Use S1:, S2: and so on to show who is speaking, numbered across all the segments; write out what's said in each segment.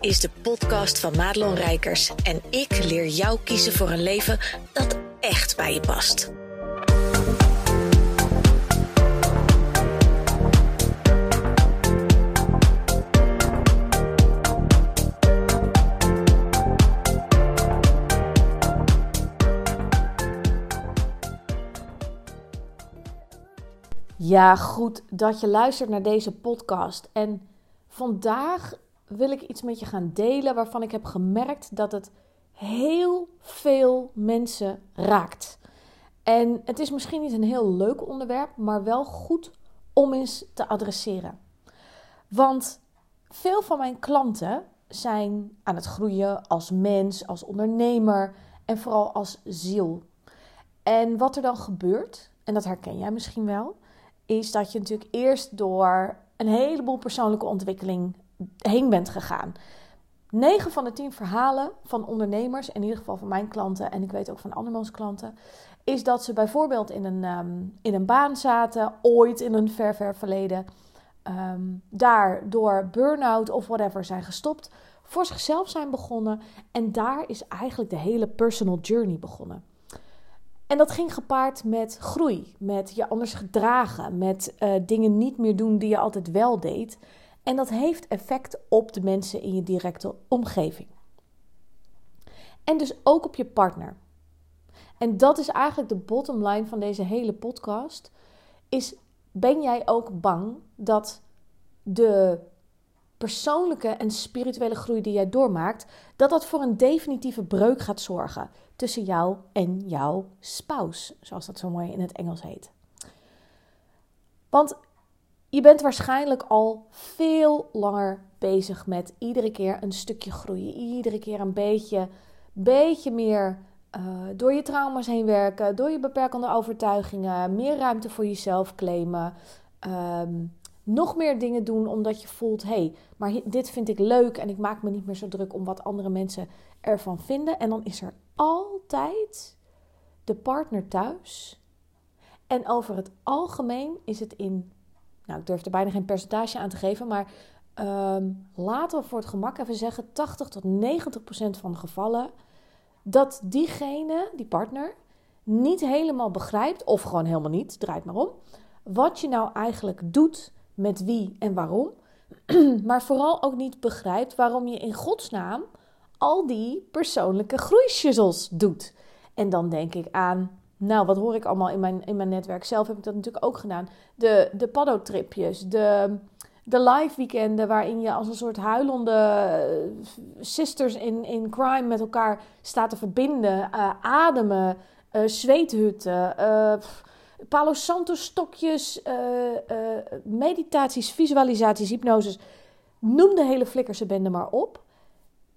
S1: is de podcast van Madelon Rijkers en ik leer jou kiezen voor een leven dat echt bij je past.
S2: Ja, goed dat je luistert naar deze podcast. En vandaag wil ik iets met je gaan delen waarvan ik heb gemerkt dat het heel veel mensen raakt. En het is misschien niet een heel leuk onderwerp, maar wel goed om eens te adresseren. Want veel van mijn klanten zijn aan het groeien als mens, als ondernemer en vooral als ziel. En wat er dan gebeurt, en dat herken jij misschien wel, is dat je natuurlijk eerst door een heleboel persoonlijke ontwikkeling heen bent gegaan. 9 van de 10 verhalen van ondernemers, in ieder geval van mijn klanten en ik weet ook van andermans klanten, is dat ze bijvoorbeeld in een, um, in een baan zaten, ooit in een ver, ver verleden, um, daar door burn-out of whatever zijn gestopt, voor zichzelf zijn begonnen en daar is eigenlijk de hele personal journey begonnen. En dat ging gepaard met groei, met je anders gedragen, met uh, dingen niet meer doen die je altijd wel deed. En dat heeft effect op de mensen in je directe omgeving. En dus ook op je partner. En dat is eigenlijk de bottom line van deze hele podcast. Is ben jij ook bang dat de persoonlijke en spirituele groei die jij doormaakt, dat dat voor een definitieve breuk gaat zorgen tussen jou en jouw spouse, zoals dat zo mooi in het Engels heet. Want je bent waarschijnlijk al veel langer bezig met iedere keer een stukje groeien, iedere keer een beetje, beetje meer uh, door je trauma's heen werken, door je beperkende overtuigingen, meer ruimte voor jezelf claimen. Um, nog meer dingen doen omdat je voelt: hé, hey, maar dit vind ik leuk en ik maak me niet meer zo druk om wat andere mensen ervan vinden. En dan is er altijd de partner thuis. En over het algemeen is het in, nou ik durf er bijna geen percentage aan te geven, maar um, laten we voor het gemak even zeggen 80 tot 90 procent van de gevallen dat diegene, die partner, niet helemaal begrijpt, of gewoon helemaal niet, draait maar om, wat je nou eigenlijk doet met wie en waarom. maar vooral ook niet begrijpt waarom je in godsnaam al die persoonlijke groeischuzzels doet. En dan denk ik aan, nou, wat hoor ik allemaal in mijn, in mijn netwerk? Zelf heb ik dat natuurlijk ook gedaan. De, de paddo-tripjes, de, de live weekenden waarin je als een soort huilende eh, sisters in, in crime met elkaar staat te verbinden. Uh, ademen, uh, zweethutten, Palo Santo stokjes, meditaties, visualisaties, hypnoses. Noem de hele flikkerse bende maar op.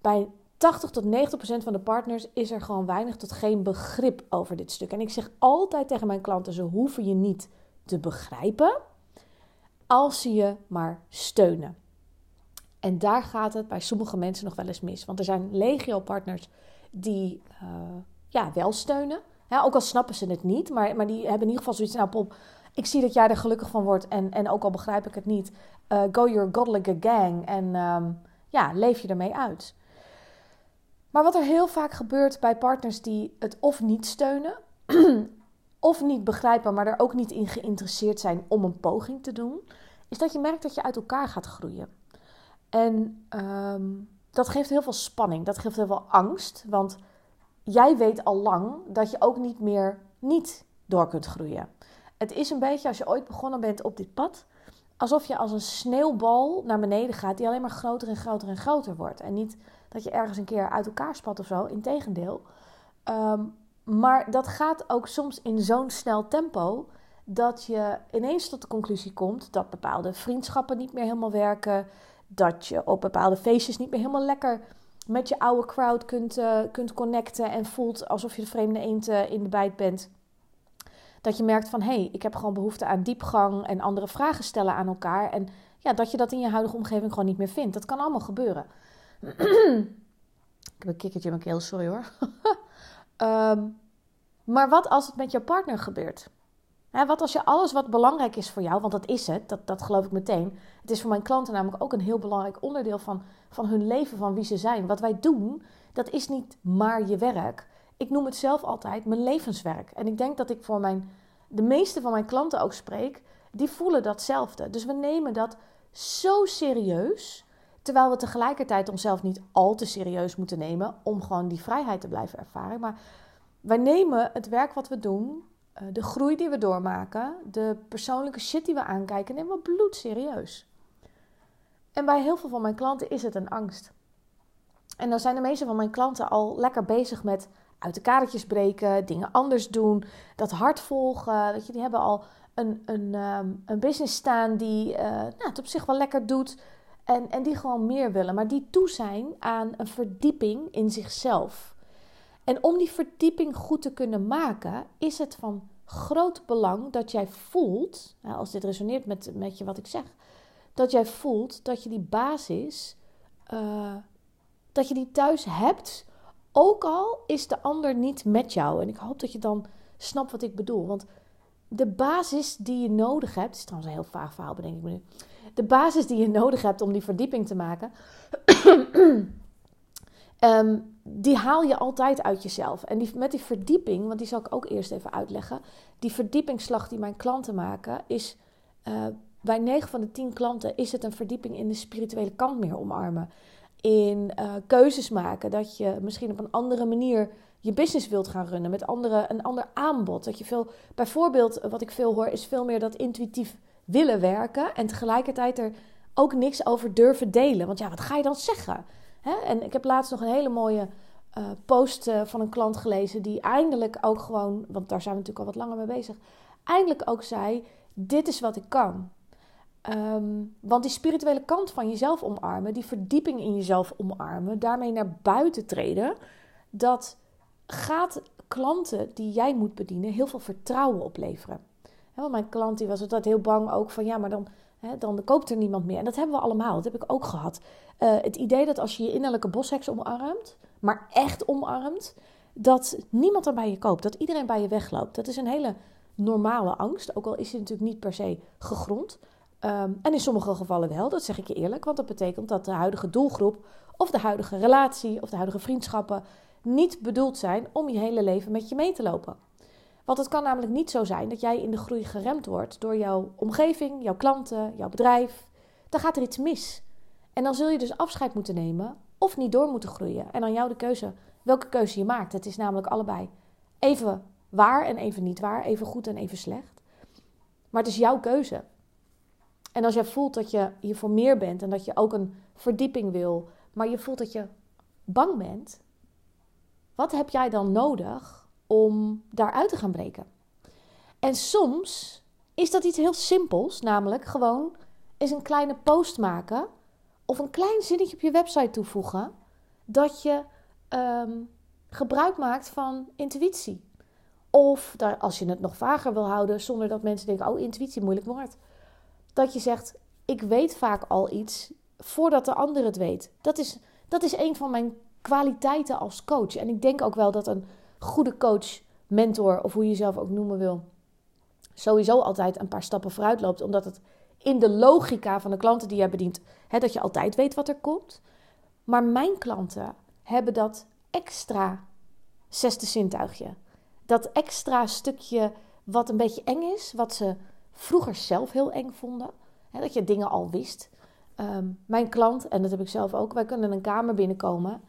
S2: Bij 80 tot 90 procent van de partners is er gewoon weinig tot geen begrip over dit stuk. En ik zeg altijd tegen mijn klanten: ze hoeven je niet te begrijpen als ze je maar steunen. En daar gaat het bij sommige mensen nog wel eens mis. Want er zijn legio-partners die uh, ja, wel steunen. Ook al snappen ze het niet, maar, maar die hebben in ieder geval zoiets. Nou, Pop, ik zie dat jij er gelukkig van wordt. En, en ook al begrijp ik het niet, uh, go your godlijke gang. En um, ja, leef je ermee uit. Maar wat er heel vaak gebeurt bij partners die het of niet steunen, of niet begrijpen, maar er ook niet in geïnteresseerd zijn om een poging te doen, is dat je merkt dat je uit elkaar gaat groeien. En um, dat geeft heel veel spanning, dat geeft heel veel angst, want jij weet al lang dat je ook niet meer niet door kunt groeien. Het is een beetje als je ooit begonnen bent op dit pad, alsof je als een sneeuwbal naar beneden gaat, die alleen maar groter en groter en groter wordt. En niet dat je ergens een keer uit elkaar spat of zo, integendeel. Um, maar dat gaat ook soms in zo'n snel tempo dat je ineens tot de conclusie komt dat bepaalde vriendschappen niet meer helemaal werken. Dat je op bepaalde feestjes niet meer helemaal lekker met je oude crowd kunt, uh, kunt connecten en voelt alsof je de vreemde eend uh, in de bijt bent. Dat je merkt van hé, hey, ik heb gewoon behoefte aan diepgang en andere vragen stellen aan elkaar. En ja, dat je dat in je huidige omgeving gewoon niet meer vindt. Dat kan allemaal gebeuren. ik heb een kikkertje in mijn keel, sorry hoor. um, maar wat als het met jouw partner gebeurt? wat als je alles wat belangrijk is voor jou, want dat is het, dat, dat geloof ik meteen. Het is voor mijn klanten namelijk ook een heel belangrijk onderdeel van, van hun leven, van wie ze zijn. Wat wij doen, dat is niet maar je werk. Ik noem het zelf altijd mijn levenswerk. En ik denk dat ik voor mijn, de meeste van mijn klanten ook spreek, die voelen datzelfde. Dus we nemen dat zo serieus, terwijl we tegelijkertijd onszelf niet al te serieus moeten nemen om gewoon die vrijheid te blijven ervaren. Maar wij nemen het werk wat we doen, eh, de groei die we doormaken, de persoonlijke shit die we aankijken, nemen we bloedserieus. En bij heel veel van mijn klanten is het een angst. En dan zijn de meeste van mijn klanten al lekker bezig met uit de kadertjes breken, dingen anders doen, dat hart volgen. Dat je, die hebben al een, een, ehm, een business staan die uh, nou, het op zich wel lekker doet. En, en die gewoon meer willen, maar die toe zijn aan een verdieping in zichzelf. En om die verdieping goed te kunnen maken, is het van groot belang dat jij voelt, als dit resoneert met, met je wat ik zeg, dat jij voelt dat je die basis, uh, dat je die thuis hebt, ook al is de ander niet met jou. En ik hoop dat je dan snapt wat ik bedoel. Want de basis die je nodig hebt, is trouwens een heel vaag verhaal, bedenk ik me nu. De basis die je nodig hebt om die verdieping te maken, um, die haal je altijd uit jezelf. En die, met die verdieping, want die zal ik ook eerst even uitleggen. Die verdiepingsslag die mijn klanten maken, is uh, bij 9 van de 10 klanten is het een verdieping in de spirituele kant meer omarmen. In uh, keuzes maken, dat je misschien op een andere manier je business wilt gaan runnen met andere, een ander aanbod. Dat je veel, bijvoorbeeld, wat ik veel hoor, is veel meer dat intuïtief willen werken en tegelijkertijd er ook niks over durven delen. Want ja, wat ga je dan zeggen? Hè? En ik heb laatst nog een hele mooie uh, post van een klant gelezen die eindelijk ook gewoon, want daar zijn we natuurlijk al wat langer mee bezig, eindelijk ook zei: Dit is wat ik kan. Um, want die spirituele kant van jezelf omarmen, die verdieping in jezelf omarmen, daarmee naar buiten treden, dat gaat klanten die jij moet bedienen heel veel vertrouwen opleveren. want mijn klant die was altijd heel bang ook van ja, maar dan, dan koopt er niemand meer. En dat hebben we allemaal, dat heb ik ook gehad. Uh, het idee dat als je je innerlijke bosheks omarmt, maar echt omarmt, dat niemand er bij je koopt, dat iedereen bij je wegloopt. Dat is een hele normale angst, ook al is die natuurlijk niet per se gegrond. Um, en in sommige gevallen wel, dat zeg ik je eerlijk, want dat betekent dat de huidige doelgroep of de huidige relatie of de huidige vriendschappen niet bedoeld zijn om je hele leven met je mee te lopen. Want het kan namelijk niet zo zijn dat jij in de groei geremd wordt door jouw omgeving, jouw klanten, jouw bedrijf. Dan gaat er iets mis. En dan zul je dus afscheid moeten nemen of niet door moeten groeien. En aan jou de keuze welke keuze je maakt. Het is namelijk allebei even waar en even niet waar, even goed en even slecht. Maar het is jouw keuze. En als jij voelt dat je hier voor meer bent en dat je ook een verdieping wil, maar je voelt dat je bang bent, wat heb jij dan nodig om daaruit te gaan breken? En soms is dat iets heel simpels, namelijk gewoon eens een kleine post maken of een klein zinnetje op je website toevoegen dat je um, gebruik maakt van intuïtie. Of daar, als je het nog vager wil houden, zonder dat mensen denken: oh, intuïtie, moeilijk woord. Dat je zegt: ik weet vaak al iets voordat de ander het weet. Dat is, dat is een van mijn kwaliteiten als coach. En ik denk ook wel dat een goede coach, mentor of hoe je jezelf ook noemen wil, sowieso altijd een paar stappen vooruit loopt, omdat het in de logica van de klanten die jij bedient, hè, dat je altijd weet wat er komt. Maar mijn klanten hebben dat extra zesde zintuigje. Dat extra stukje wat een beetje eng is, wat ze vroeger zelf heel eng vonden. Hè, dat je dingen al wist. Ehm, mijn klant, en dat heb ik zelf ook, wij kunnen een kamer binnenkomen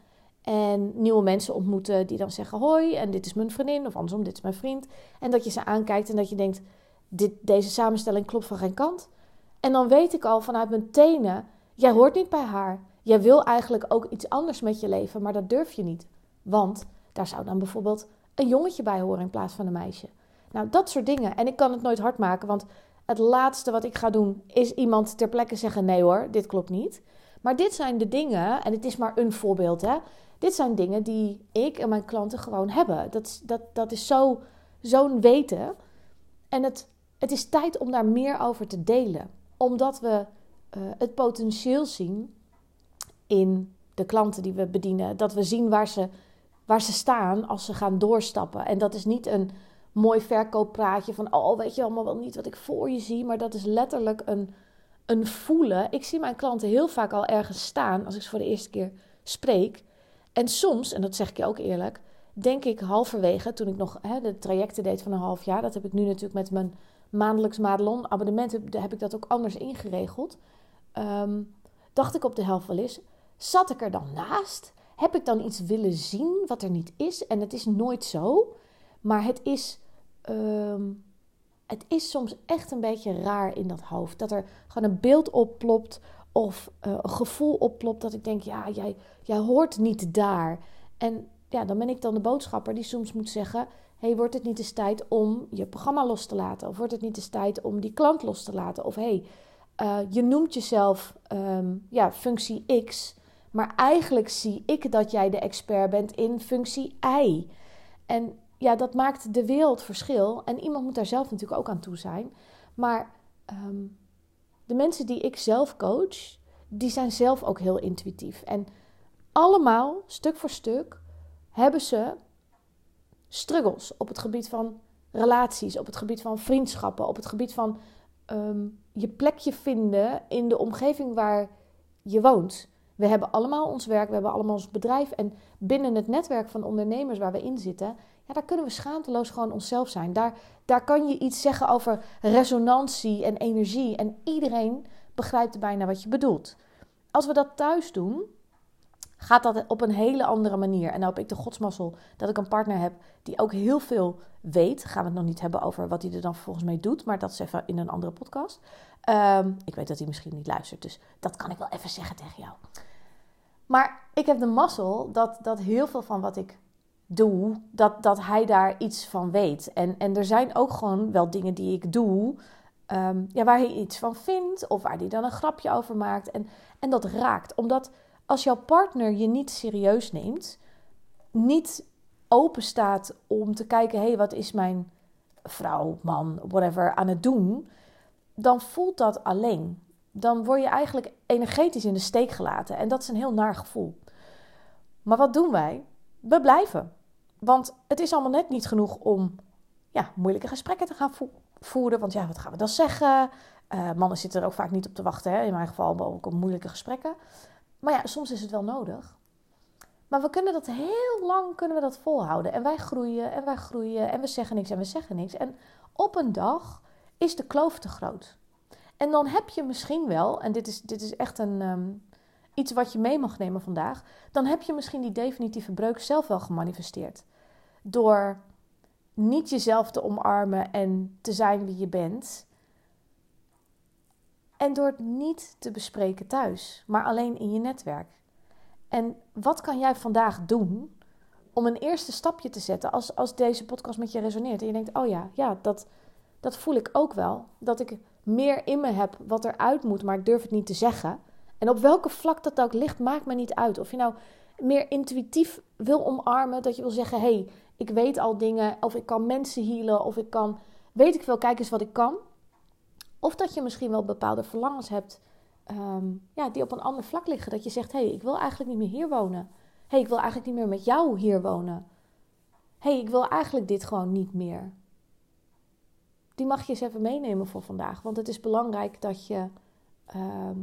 S2: en nieuwe mensen ontmoeten die dan zeggen hoi en dit is mijn vriendin of andersom, dit is mijn vriend. En dat je ze aankijkt en dat je denkt, dit, deze samenstelling klopt van geen kant. En dan weet ik al vanuit mijn tenen, jij hoort niet bij haar. Jij wil eigenlijk ook iets anders met je leven, maar dat durf je niet. Want daar zou dan bijvoorbeeld een jongetje bij horen in plaats van een meisje. Nou, dat soort dingen. En ik kan het nooit hard maken, want het laatste wat ik ga doen is iemand ter plekke zeggen: nee hoor, dit klopt niet. Maar dit zijn de dingen, en het is maar een voorbeeld, hè. Dit zijn dingen die ik en mijn klanten gewoon hebben. Dat, dat, dat is zo, zo'n weten. En het, het is tijd om daar meer over te delen. Omdat we uh, het potentieel zien in de klanten die we bedienen. Dat we zien waar ze, waar ze staan als ze gaan doorstappen. En dat is niet een mooi verkooppraatje van, oh, weet je allemaal wel niet wat ik voor je zie, maar dat is letterlijk een, een voelen. Ik zie mijn klanten heel vaak al ergens staan als ik ze voor de eerste keer spreek. En soms, en dat zeg ik je ook eerlijk, denk ik halverwege, toen ik nog hè, de trajecten deed van een half jaar, dat heb ik nu natuurlijk met mijn maandelijks Madelon abonnement, heb, heb ik dat ook anders ingeregeld. Ehm, dacht ik op de helft wel eens, zat ik er dan naast? Heb ik dan iets willen zien wat er niet is? En het is nooit zo, maar het is, ehm, het is soms echt een beetje raar in dat hoofd. Dat er gewoon een beeld opplopt of uh, een gevoel opplopt dat ik denk, ja, jij, jij hoort niet daar. En ja, dan ben ik dan de boodschapper die soms moet zeggen: hey, wordt het niet eens tijd om je programma los te laten? Of wordt het niet eens tijd om die klant los te laten? Of hey, uh, je noemt jezelf um, ja, functie X, maar eigenlijk zie ik dat jij de expert bent in functie Y. En ja, dat maakt de wereld verschil. En iemand moet daar zelf natuurlijk ook aan toe zijn. Maar um, de mensen die ik zelf coach, die zijn zelf ook heel intuïtief. En allemaal, stuk voor stuk, hebben ze struggles op het gebied van relaties, op het gebied van vriendschappen, op het gebied van um, je plekje vinden in de omgeving waar je woont. We hebben allemaal ons werk, we hebben allemaal ons bedrijf. En binnen het netwerk van ondernemers waar we in zitten, ja, daar kunnen we schaamteloos gewoon onszelf zijn. Daar, daar kan je iets zeggen over resonantie en energie. En iedereen begrijpt bijna wat je bedoelt. Als we dat thuis doen, gaat dat op een hele andere manier. En nou heb ik de godsmassel dat ik een partner heb die ook heel veel weet. Gaan we het nog niet hebben over wat hij er dan vervolgens mee doet. Maar dat is even in een andere podcast. Ehm, ik weet dat hij misschien niet luistert. Dus dat kan ik wel even zeggen tegen jou. Maar ik heb de mazzel dat, dat heel veel van wat ik doe, dat, dat hij daar iets van weet. En, en er zijn ook gewoon wel dingen die ik doe, ehm, ja, waar hij iets van vindt of waar hij dan een grapje over maakt. En, en dat raakt, omdat als jouw partner je niet serieus neemt, niet open staat om te kijken, hé, hey, wat is mijn vrouw, man, whatever aan het doen, dan voelt dat alleen. Dan word je eigenlijk energetisch in de steek gelaten en dat is een heel naar gevoel. Maar wat doen wij? We blijven. Want het is allemaal net niet genoeg om ja, moeilijke gesprekken te gaan voeren. Want ja, wat gaan we dan zeggen? Uh, mannen zitten er ook vaak niet op te wachten. Hè? In mijn geval ook op moeilijke gesprekken. Maar ja, soms is het wel nodig. Maar we kunnen dat heel lang kunnen we dat volhouden. En wij groeien en wij groeien en we zeggen niks en we zeggen niks. En op een dag is de kloof te groot. En dan heb je misschien wel, en dit is, dit is echt een, um, iets wat je mee mag nemen vandaag, dan heb je misschien die definitieve breuk zelf wel gemanifesteerd. Door niet jezelf te omarmen en te zijn wie je bent. En door het niet te bespreken thuis, maar alleen in je netwerk. En wat kan jij vandaag doen om een eerste stapje te zetten als, als deze podcast met je resoneert en je denkt, oh ja, ja dat, dat voel ik ook wel. Dat ik meer in me heb wat eruit moet, maar ik durf het niet te zeggen. En op welke vlak dat ook ligt, maakt me niet uit. Of je nou meer intuïtief wil omarmen, dat je wil zeggen: hé, hey, ik weet al dingen, of ik kan mensen healen, of ik kan, weet ik veel, kijk eens wat ik kan. Of dat je misschien wel bepaalde verlangens hebt ehm, ja, die op een ander vlak liggen. Dat je zegt: hé, hey, ik wil eigenlijk niet meer hier wonen. Hey, ik wil eigenlijk niet meer met jou hier wonen. Hey, ik wil eigenlijk dit gewoon niet meer. Die mag je eens even meenemen voor vandaag. Want het is belangrijk dat je ehm,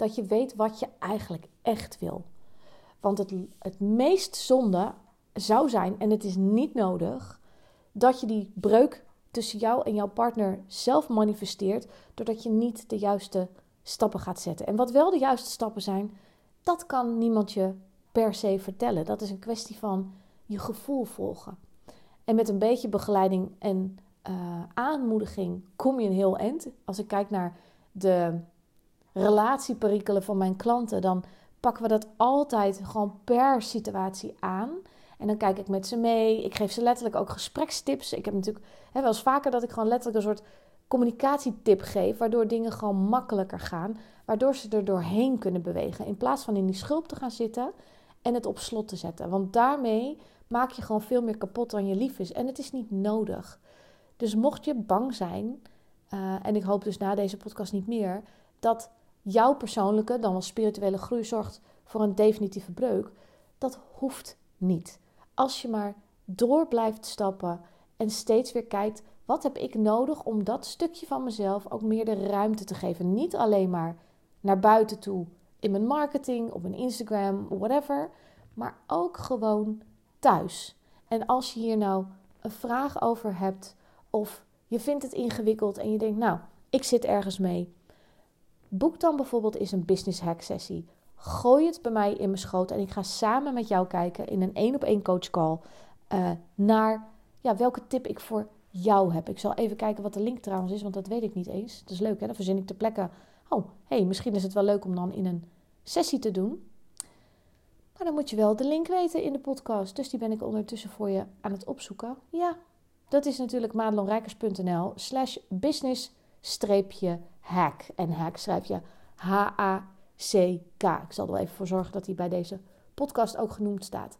S2: dat je weet wat je eigenlijk echt wil. Want het, het meest zonde zou zijn, en het is niet nodig, dat je die breuk tussen jou en jouw partner zelf manifesteert, doordat je niet de juiste stappen gaat zetten. En wat wel de juiste stappen zijn, dat kan niemand je per se vertellen. Dat is een kwestie van je gevoel volgen. En met een beetje begeleiding en uh, aanmoediging kom je een heel eind. Als ik kijk naar de relatieperikelen van mijn klanten, dan pakken we dat altijd gewoon per situatie aan. En dan kijk ik met ze mee. Ik geef ze letterlijk ook gesprekstips. Ik heb natuurlijk hè, wel eens vaker dat ik gewoon letterlijk een soort communicatietip geef, waardoor dingen gewoon makkelijker gaan, waardoor ze er doorheen kunnen bewegen in plaats van in die schulp te gaan zitten en het op slot te zetten. Want daarmee maak je gewoon veel meer kapot dan je lief is en het is niet nodig. Dus mocht je bang zijn, uh, en ik hoop dus na deze podcast niet meer, dat jouw persoonlijke, dan wel spirituele groei zorgt voor een definitieve breuk, dat hoeft niet. Als je maar door blijft stappen En steeds weer kijkt, wat heb ik nodig om dat stukje van mezelf ook meer de ruimte te geven? Niet alleen maar naar buiten toe in mijn marketing, op mijn Instagram, whatever, maar ook gewoon thuis. En als je hier nou een vraag over hebt of je vindt het ingewikkeld en je denkt, nou, ik zit ergens mee. Boek dan bijvoorbeeld eens een business hack sessie. Gooi het bij mij in mijn schoot en ik ga samen met jou kijken in een één op één coach call uh, naar ja, welke tip ik voor jou heb. Ik zal even kijken wat de link trouwens is, want dat weet ik niet eens. Dat is leuk, hè? Dan verzin ik de plekken. Oh, hey, misschien is het wel leuk om dan in een sessie te doen. Maar dan moet je wel de link weten in de podcast. Dus die ben ik ondertussen voor je aan het opzoeken. Ja, dat is natuurlijk madelonrijkers.nl slash business hack. En hack schrijf je H-A-C-K. Ik zal er even voor zorgen dat hij bij deze podcast ook genoemd staat.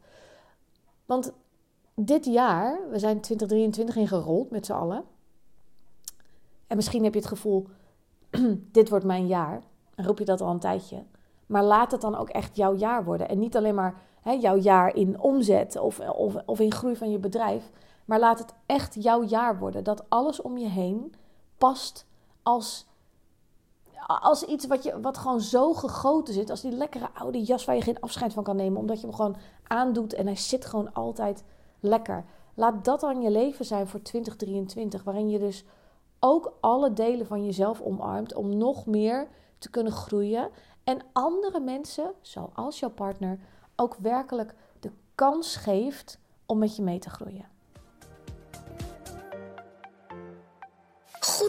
S2: Want dit jaar, we zijn 2023 ingerold met z'n allen. En misschien heb je het gevoel, dit wordt mijn jaar. En roep je dat al een tijdje. Maar laat het dan ook echt jouw jaar worden. En niet alleen maar hè, jouw jaar in omzet of, of, of in groei van je bedrijf. Maar laat het echt jouw jaar worden. Dat alles om je heen past als, als iets wat, je, wat gewoon zo gegoten zit. Als die lekkere oude jas waar je geen afscheid van kan nemen. Omdat je hem gewoon aandoet en hij zit gewoon altijd lekker. Laat dat dan je leven zijn voor 2023. Waarin je dus ook alle delen van jezelf omarmt. Om nog meer te kunnen groeien. En andere mensen, zoals jouw partner, ook werkelijk de kans geeft om met je mee te groeien.